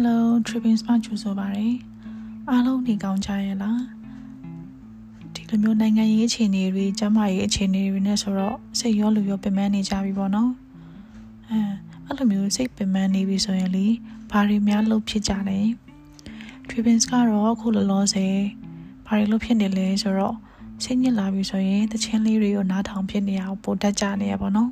Hello Tripping Smart ကြိုဆိုပါရစေအားလုံးနေကောင်းကြရဲ့လားဒီလိုမျိုးနိုင်ငံရေးအခြေအနေတွေကျန်းမာရေးအခြေအနေတွေနဲ့ဆိုတော့စိတ်ရောလူရောပင်ပန်းနေကြပြီပေါ့နော်အဲအဲ့လိုမျိုးစိတ်ပင်ပန်းနေပြီဆိုရင်လေဘာတွေများလုပ်ဖြစ်ကြလဲ Tripping ကတော့အခုလောလောဆယ်ဘာတွေလုပ်ဖြစ်နေလဲဆိုတော့စိတ်ညစ်လာပြီဆိုရင်တချင်းလေးတွေကိုနားထောင်ဖြစ်နေအောင်ပို့တတ်ကြနေရပါတော့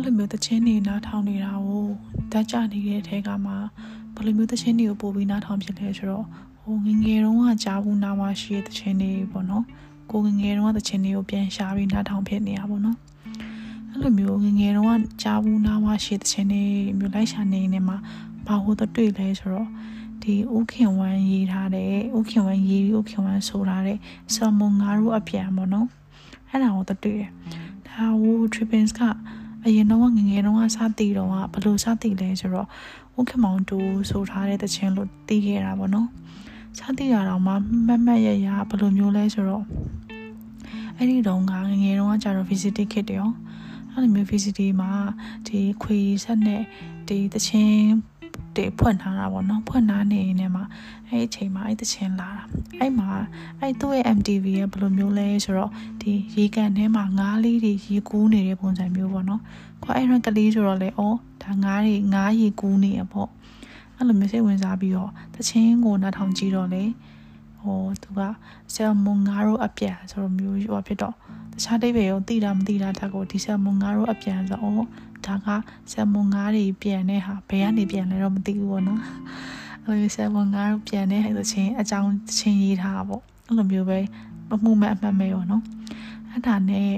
အဲ့လိုမျိုးတချင်းတွေနားထောင်နေတာကိုတတ်ကြနေတဲ့အထက်ကမှဘယ်လိုမျိုးတချင်းတွေကိုပို့ပြီးနားထောင်ဖြစ်လဲဆိုတော့ဟိုငငယ်တုန်းကကြားဘူးနားမရှိတဲ့တချင်းတွေပေါ့နော်ကိုငငယ်တုန်းကတချင်းတွေကိုပြန်ရှာပြီးနားထောင်ဖြစ်နေတာပေါ့နော်အဲ့လိုမျိုးငငယ်တုန်းကကြားဘူးနားမရှိတဲ့တချင်းတွေမျိုးလိုက်ရှာနေနေမှာဘာလို့တွေ့လဲဆိုတော့ဒီဥခင်ဝမ်းရေးထားတဲ့ဥခင်ဝမ်းရေးဥခင်ဝမ်းဆိုထားတဲ့ဆာမွန်ငါတို့အပြန်ပေါ့နော်အဲ့ဒါကိုတွေ့တယ်ဒါဟို trippings က အရင်တော့ငငယ်တော့စတည်တော့ဘယ်လိုစတည်လဲဆိုတော့ဥခင်မောင်တူဆိုထားတဲ့တခြင်းလို့တည်ခဲ့တာပေါ့နော်စတည်ရတော့မှမတ်မတ်ရရဘယ်လိုမျိုးလဲဆိုတော့အဲ့ဒီတော့ငငယ်တော့ကျတော့ visiting kit တယ်ရောအဲ့လိုမျိုး visiting မှာဒီခွေဆက်နဲ့ဒီတခြင်း တေဖွင့်ထားတာပေါ့နော်ဖွင့်ထားနေနေမှာအဲ့အချိန်မှာအဲ့တချင်လာတာအဲ့မှာအဲ့သူ့ရဲ့ MTV ကဘယ်လိုမျိုးလဲဆိုတော့ဒီရေကန်ထဲမှာငါးလေးတွေရေကူးနေတဲ့ပုံစံမျိုးပေါ့နော်ခွာအဲ့ရကလေးဆိုတော့လေဩဒါငါးတွေငါးရေကူးနေရပေါ့အဲ့လိုမျိုးစိတ်ဝင်စားပြီးတော့တချင်းကိုနားထောင်ကြည့်တော့လေဟိုသူကဆယ်မွန်ငါးတို့အပြန်ဆိုတော့မျိုးဟိုဖြစ်တော့တခြားတိတ်ပဲရောတိတာမတိတာတက်ကိုဒီဆယ်မွန်ငါးတို့အပြန်ဆိုတော့ ဒါကဆယ်မွန်ငါးတွေပြန်တဲ့ဟာဘယ်ကနေပြန်လဲတော့မသိဘူးပေါ့နော်အဲ့လိုဆယ်မွန်ငါးတို့ပြန်တဲ့ဟာဆိုချင်းအကြောင်းချင်းရေးထားပေါ့အဲ့လိုမျိုးပဲအမှုမဲ့အမှတ်မဲ့ရောနော်အဲ့ဒါနဲ့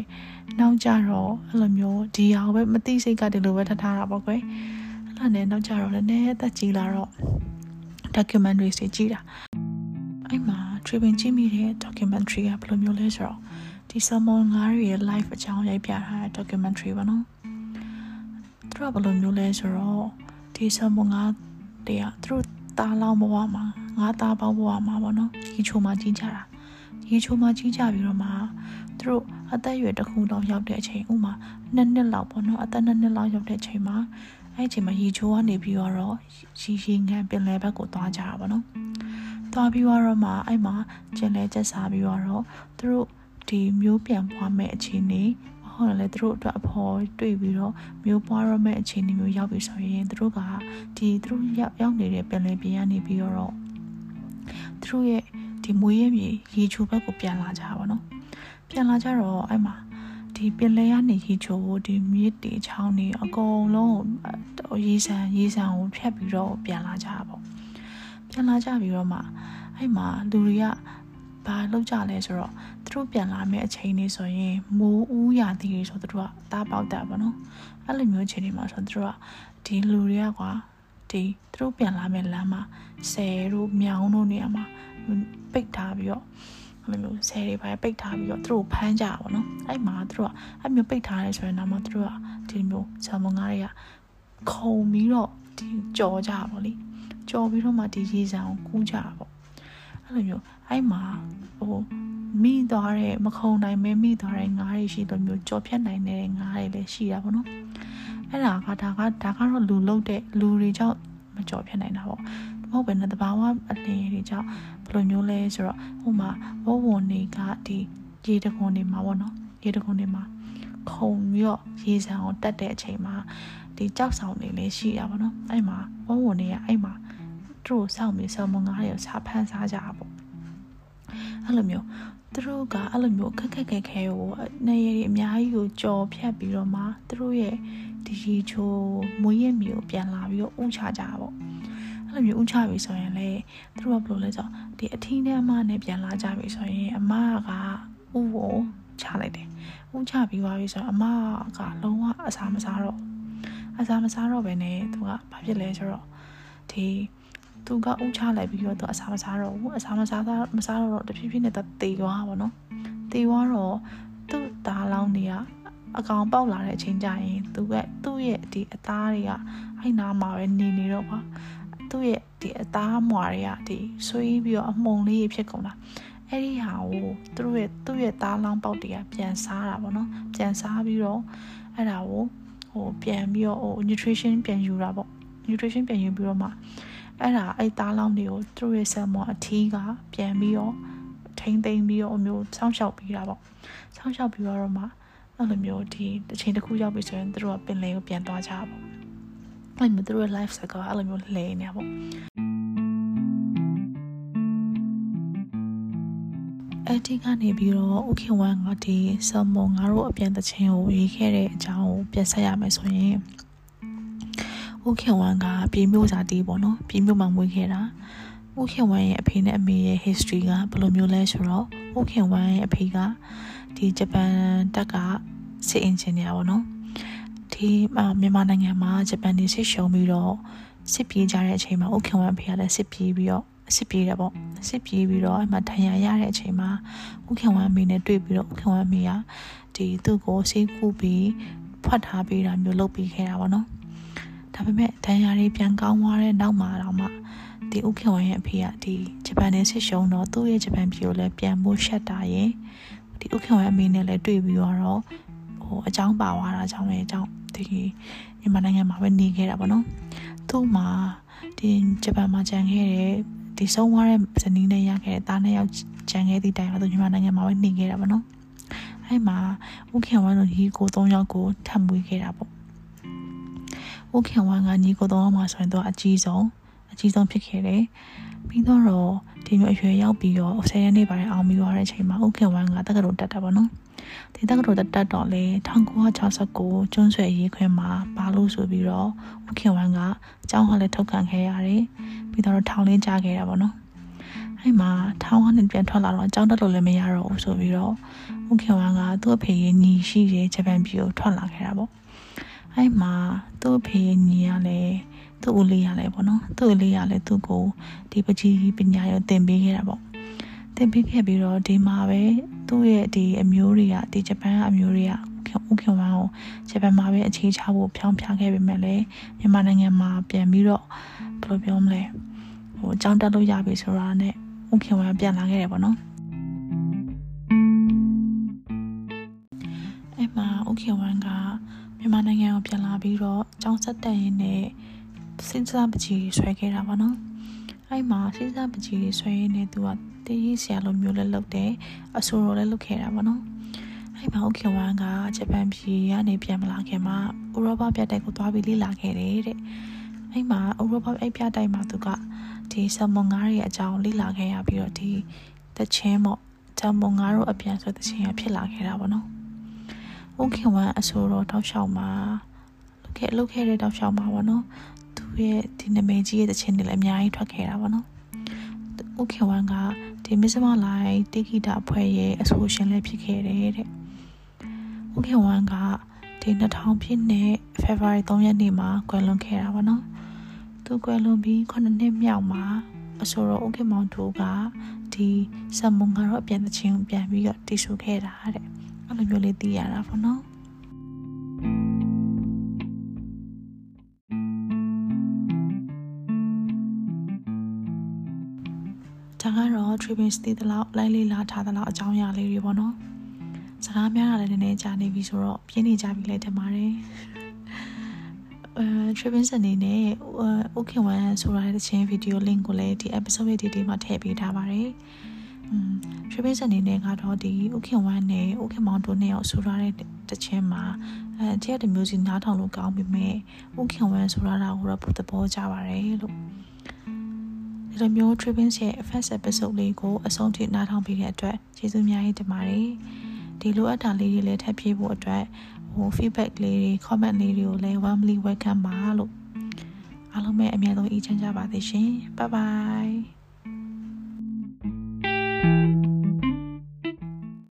နောက်ကြတော့အဲ့လိုမျိုးဒီဟာပဲမသိစိတ်ကဒီလိုပဲထထားတာပေါ့ကွယ်အဲ့ဒါနဲ့နောက်ကြတော့လည်းနည်းအသက်ကြီးလာတော့ documentaries တွေကြည့်တာအဲ့မှာ tripping ကြည့်မိတဲ့ documentary ကဘယ်လိုမျိုးလဲဆိုတော့ဒီ salmon ငါးတွေရဲ့ life အကြောင်းရိုက်ပြထားတဲ့ documentary ပါနော် သူတို့ကဘယ်လိုမျိုးလဲဆိုတော့ဒီ salmon ငါးတွေကသူတို့သားလောင်းဘဝမှာငါးသားပေါင်းဘဝမှာပေါ့နော်ဒီချိုမှာကြီးကြတာဒီချိုမှာကြီးကြပြီးတော့မှသူတို့အသက်အရွယ်တစ်ခုလောက်ရောက်တဲ့အချိန်ဥမာနှစ်နှစ်လောက်ပေါ့နော်အသက်နှစ်နှစ်လောက်ရောက်တဲ့အချိန်မှာအဲ့ဒီအချိန်မှာရေချိုးကနေပြီးတော့ရီရီငံပင်လယ်ဘက်ကိုသွားကြတာပေါ့နော်သွားပြီးတော့မှအဲ့မှာကျင်လဲကျက်စားပြီးတော့သူတို့ဒီမျိုးပြန်ပွားမဲ့အခြေအနေ ဟုတ်တယ်လေသူတို့အတွက်အဖော်တွေ့ပြီးတော့မျိုးပွားရမယ့်အခြေအနေမျိုးရောက်ပြီဆိုရင်သူတို့ကဒီသူတို့ရောက်ရောက်နေတဲ့ပင်လယ်ပြင်ကနေပြီးတော့သူတို့ရဲ့ဒီမွေးရမြေရေချိုဘက်ကိုပြန်လာကြပါတော့ပြန်လာကြတော့အဲ့မှာဒီပင်လယ်ကနေရေချိုကိုဒီမြစ်တွေချောင်းတွေအကုန်လုံးရေဆန်ရေဆန်ကိုဖြတ်ပြီးတော့ပြန်လာကြတာပေါ့ပြန်လာကြပြီးတော့မှအဲ့မှာလူတွေကဘာလုပ်ကြလဲဆိုတော့ သူတို့ပြန်လာမယ့်အချိန်လေးဆိုရင်မိုးဦးရသည်တွေဆိုသူတို့ကတားပေါက်တာပေါ့နော်အဲ့လိုမျိုးအချိန်တွေမှာဆိုသူတို့ကဒီလူတွေကကွာဒီသူတို့ပြန်လာမယ့်လမ်းမှာဆယ်တို့မြောင်းတို့နေရာမှာပိတ်ထားပြီးတော့အဲ့လိုမျိုးဆယ်တွေပဲပိတ်ထားပြီးတော့သူတို့ဖမ်းကြပါတော့အဲ့မှာသူတို့ကအဲ့မျိုးပိတ်ထားရဲဆိုရင်တော့မှသူတို့ကဒီမျိုးဆာမွန်ငါးတွေကခုံပြီးတော့ဒီကြော်ကြပါလေကြော်ပြီးတော့မှဒီရေစံကိုကူးကြပါပေါ့ အဲ့လိုမျိုးအဲ့မှာဟိုမိသွားတဲ့မခုံနိုင်မဲမိသွားတဲ့ငါးတွေရှိလို့မျိုးကြော်ဖြတ်နိုင်တဲ့ငါးတွေလည်းရှိတာပေါ့နော်အဲ့ဒါကဒါကဒါကတော့လူလုတ်တဲ့လူတွေကြောင့်မကြော်ဖြတ်နိုင်တာပေါ့မဟုတ်ပဲနဲ့တဘာဝအလင်းတွေကြောင့်ဘယ်လိုမျိုးလဲဆိုတော့ဟိုမှာဝဝွန်တွေကဒီရေတခွန်တွေမှာပေါ့နော်ရေတခွန်တွေမှာခုံပြီးတော့ရေစံကိုတက်တဲ့အချိန်မှာဒီကြောက်ဆောင်တွေလည်းရှိတာပေါ့နော်အဲ့မှာဝဝွန်တွေကအဲ့မှာ သူတို့စောင့်ပြီးဆောင်းမငါးတွေကိုစားဖမ်းစားကြတာပေါ့အဲ့လိုမျိုးသူတို့ကအဲ့လိုမျိုးခက်ခက်ခဲခဲကိုနေရည်အများကြီးကိုကြော်ဖြတ်ပြီးတော့မှသူတို့ရဲ့ဒီရီချိုမွေးရမြေကိုပြန်လာပြီးတော့ဥချကြတာပေါ့အဲ့လိုမျိုးဥချပြီဆိုရင်လေသူတို့ကဘယ်လိုလဲဆိုတော့ဒီအထီးနဲ့အမနဲ့ပြန်လာကြပြီဆိုရင်အမကဥကိုချလိုက်တယ်ဥချပြီးသွားပြီဆိုတော့အမကလုံးဝအစာမစားတော့အစာမစားတော့ပဲနဲ့သူကဘာဖြစ်လဲဆိုတော့ဒီ သူကဥချလိုက်ပြီးတော့သူအစာမစားတော့ဘူးအစာမစားတာမစားတော့တဖြည်းဖြည်းနဲ့တေသွားပါတော့တေသွားတော့သူ့သားလောင်းတွေကအကောင်ပေါက်လာတဲ့အချိန်ကျရင်သူကသူ့ရဲ့ဒီအသားတွေကအဲ့နာမှာပဲနေနေတော့ကွာသူ့ရဲ့ဒီအသားမွာတွေကဒီဆွေးပြီးတော့အမှုန်လေးဖြစ်ကုန်တာအဲ့ဒီဟာကိုသူတို့ရဲ့သူ့ရဲ့သားလောင်းပေါက်တွေကပြန်စားတာပေါ့နော်ပြန်စားပြီးတော့အဲ့ဒါကိုဟဟိုပြန်ပြီးတော့ဟို nutrition ပြန်ယူတာပေါ့ nutrition ပြန်ယူပြီးတော့မှ အဲ့ဒါအဲ့သားလောင်းတွေကိုသူတို့ရဲ့ salmon အထီးကပြန်ပြီးတော့ထိမ့်သိမ့်ပြီးတော့အမျိုးစောင့်ရှောက်ပြီးတာပေါ့စောင့်ရှောက်ပြီးတော့မှအဲ့လိုမျိုးဒီတစ်ချိန်တစ်ခုရောက်ပြီဆိုရင်သူတို့ကပင်လယ်ကိုပြန်သွားကြပါပေါ့အဲ့လိုမျိုးသူတို့ရဲ့ life cycle အဲ့လိုမျိုးလဲနေတာပေါ့အဲ့ဒီကနေပြီးတော့ဥခင်ဝမ်ကဒီဆယ်မွန်ငါတို့အပြန်တချင်းကိုရေးခဲ့တဲ့အကြောင်းကိုပြန်ဆက်ရမယ်ဆိုရင် ဥခင်ဝမ်ကပြည်မျိုးစာတီးပေါ့နော်ပြည်မျိုးမှာမွေးခဲ့တာဥခင်ဝမ်ရဲ့အဖေနဲ့အမေရဲ့ history ကဘယ်လိုမျိုးလဲဆိုတော့ဥခင်ဝမ်ရဲ့အဖေကဒီဂျပန်တက်ကစစ်အင်ဂျင်နီယာပေါ့နော်ဒီမြန်မာနိုင်ငံမှာဂျပန်နေစစ်ရှုံးပြီးတော့စစ်ပြေးကြတဲ့အချိန်မှာဥခင်ဝမ်အဖေကလည်းစစ်ပြေးပြီးတော့စစ်ပြေးတယ်ပေါ့စစ်ပြေးပြီးတော့အဲ့မှာဒဏ်ရာရတဲ့အချိန်မှာဥခင်ဝမ်အမေနဲ့တွေ့ပြီးတော့ဥခင်ဝမ်အမေကဒီသူ့ကိုဆေးကူပြီးဖွက်ထားပေးတာမျိုးလုပ်ပြီးခဲ့တာပေါ့နော် ဒါပေမဲ့ဒဏ်ရာတွေပြန်ကောင်းသွားတဲ့နောက်မှာတော့မှဒီဥခင်ဝမ်ရဲ့အဖေကဒီဂျပန်နဲ့စစ်ရှုံးတော့သူ့ရဲ့ဂျပန်ပြည်ကိုလည်းပြန်ဖို့ရှက်တာရယ်ဒီဥခင်ဝမ်အမေနဲ့လည်းတွေ့ပြီးတော့ဟိုအကြောင်းပါသွားတာကြောင့်လည်းအကြောင်းဒီမြန်မာနိုင်ငံမှာပဲနေခဲ့တာပေါ့နော်သူ့မှာဒီဂျပန်မှာကြံခဲ့တဲ့ဒီဆုံးသွားတဲ့ဇနီးနဲ့ရခဲ့တဲ့သားနှစ်ယောက်ကြံခဲ့သည့်တိုင်မှာသူမြန်မာနိုင်ငံမှာပဲနေခဲ့တာပေါ့နော်အဲ့မှာဥခင်ဝမ်တို့ညီကို၃ယောက်ကိုထပ်မွေးခဲ့တာပေါ့ ဥခင်ဝမ်ကညီကို၃ယောက်မှာဆိုရင်တော့အကြီးဆုံးအကြီးဆုံးဖြစ်ခဲ့တယ်ပြီးတော့ဒီမျိုးအရွယ်ရောက်ပြီးတော့ဆယ်ရက်နေ့ပိုင်းအောင်ပြီးသွားတဲ့အချိန်မှာဥခင်ဝမ်ကတက္ကသိုလ်တက်တာပေါ့နော်ဒီတက္ကသိုလ်တက်တော့လေ1969ကျွန်းဆွေရေးခွင့်မှာပါလို့ဆိုပြီးတော့ဥခင်ဝမ်ကအကြောင်းဟောလည်းထုတ်ခံခဲ့ရတယ်ပြီးတော့ထောင်လေးကြားခဲ့တာပေါ့နော်အဲ့မှာထောင်ကနေပြန်ထွက်လာတော့အကြောင်းတက်လို့လည်းမရတော့ဘူးဆိုပြီးတော့ဥခင်ဝမ်ကသူ့အဖေရဲ့ညီရှိတဲ့ဂျပန်ပြည်ကိုထွက်လာခဲ့တာပေါ့ အဲ့မှာသူ့အဖေရဲ့ညီကလည်းသူ့ဦးလေးရလဲပေါ့နော်သူ့ဦးလေးရလဲသူ့ကိုဒီပကြီးပညာရောသင်ပေးခဲ့တာပေါ့သင်ပေးခဲ့ပြီးတော့ဒီမှာပဲသူ့ရဲ့ဒီအမျိုးတွေကဒီဂျပန်အမျိုးတွေကဥခင်ဝမ်ကိုဂျပန်မှာပဲအခြေချဖို့ဖြောင်းဖြားခဲ့ပေမဲ့လည်းမြန်မာနိုင်ငံမှာပြန်ပြီးတော့ဘယ်လိုပြောမလဲဟိုအကြောင်းတက်လို့ရပြီဆိုတာနဲ့ဥခင်ဝမ်ပြန်လာခဲ့တယ်ပေါ့နော်အဲ့မှာဥခင်ဝမ်က မြန်မာနိုင်ငံကိုပြန်လာပြီးတော့ကျောင်းဆက်တက်ရင်းနဲ့စဉ်းစားပကြီးဆွဲခဲ့တာပေါ့နော်အဲ့မှာစဉ်းစားပကြီးဆွဲရင်းနဲ့သူကတည်ရဆရာလိုမျိုးလည်းလုပ်တယ်အဆိုတော်လည်းလုပ်ခဲ့တာပေါ့နော်အဲ့မှာဥခင်ဝမ်ကဂျပန်ပြည်ကနေပြန်မလာခင်မှာဥရောပပြတိုက်ကိုသွားပြီးလေ့လာခဲ့တယ်တဲ့အဲ့မှာဥရောပအဲ့ပြတိုက်မှာသူကဒီဆမွန်ငါးရဲ့အကြောင်းလေ့လာခဲ့ရပြီးတော့ဒီတချင်းပေါ့ဆမွန်ငါးတို့အပြန်ဆိုတချင်းရဖြစ်လာခဲ့တာပေါ့နော် ဥခင်ဝမ်အဆိုတော်တောက်လျှောက်မှာလုပ်ခဲ့လုပ်ခဲ့တဲ့တောက်လျှောက်မှာပေါ့နော်သူရဲ့ဒီနာမည်ကြီးရဲ့တချင်းတွေလည်းအများကြီးထွက်ခဲ့တာပေါ့နော်ဥခင်ဝမ်ကဒီမစ္စမလိုက်တိဂီတာအဖွဲ့ရဲ့အဆိုရှင်လည်းဖြစ်ခဲ့တယ်တဲ့ဥခင်ဝမ်ကဒီ2000ပြည့်နှစ် February 3ရက်နေ့မှာကွယ်လွန်ခဲ့တာပေါ့နော်သူကွယ်လွန်ပြီး9နှစ်မြောက်မှာအဆိုတော်ဥခင်မောင်တို့ကဒီဆမ်မုံကတော့အပြန်တချင်းပြန်ပြီးတော့တည်ဆူခဲ့တာတဲ့ အဲ့လိုမျိုးလေးသိရတာပေါ့နော်ဒါကတော့ Tribune တည်တဲ့လောက်လိုက်လေးလာထားတဲ့လောက်အကြောင်းအရာလေးတွေပေါ့နော်စကားများတာလည်းနည်းနည်းကြာနေပြီဆိုတော့ပြင်းနေကြပြီလဲထင်ပါတယ်အဲ Tribune အနေနဲ့ OK one ဆိုရတဲ့ချင်းဗီဒီယို link ကိုလည်းဒီ episode ရဲ့ဒီဒီမှာထည့်ပေးထားပါတယ် อืม Tribune အနေနဲ့ကတော့ဒီ OK one နဲ့ OK မောင်တို့နဲ့အောင်ဆိုရတဲ့တချင်းမှာအဲတရားတဲ့ music နားထောင်လို့ကောင်းပြီမဲ့ OK one ဆိုရတာကိုတော့ပုံသဘောကျပါတယ်လို့ဒီလိုမျိုး Tribune ရဲ့ first episode လေးကိုအဆုံးထိနားထောင်ပေးတဲ့အတွက်ကျေးဇူးအများကြီးတင်ပါတယ်ဒီလိုအပ်တာလေးတွေလည်းထပ်ပြေးဖို့အတွက်ဟို feedback လေးတွေ comment လေးတွေကိုလည်း warmly welcome ပါလို့အားလုံးပဲအများဆုံးအေးချမ်းကြပါသေးရှင် bye bye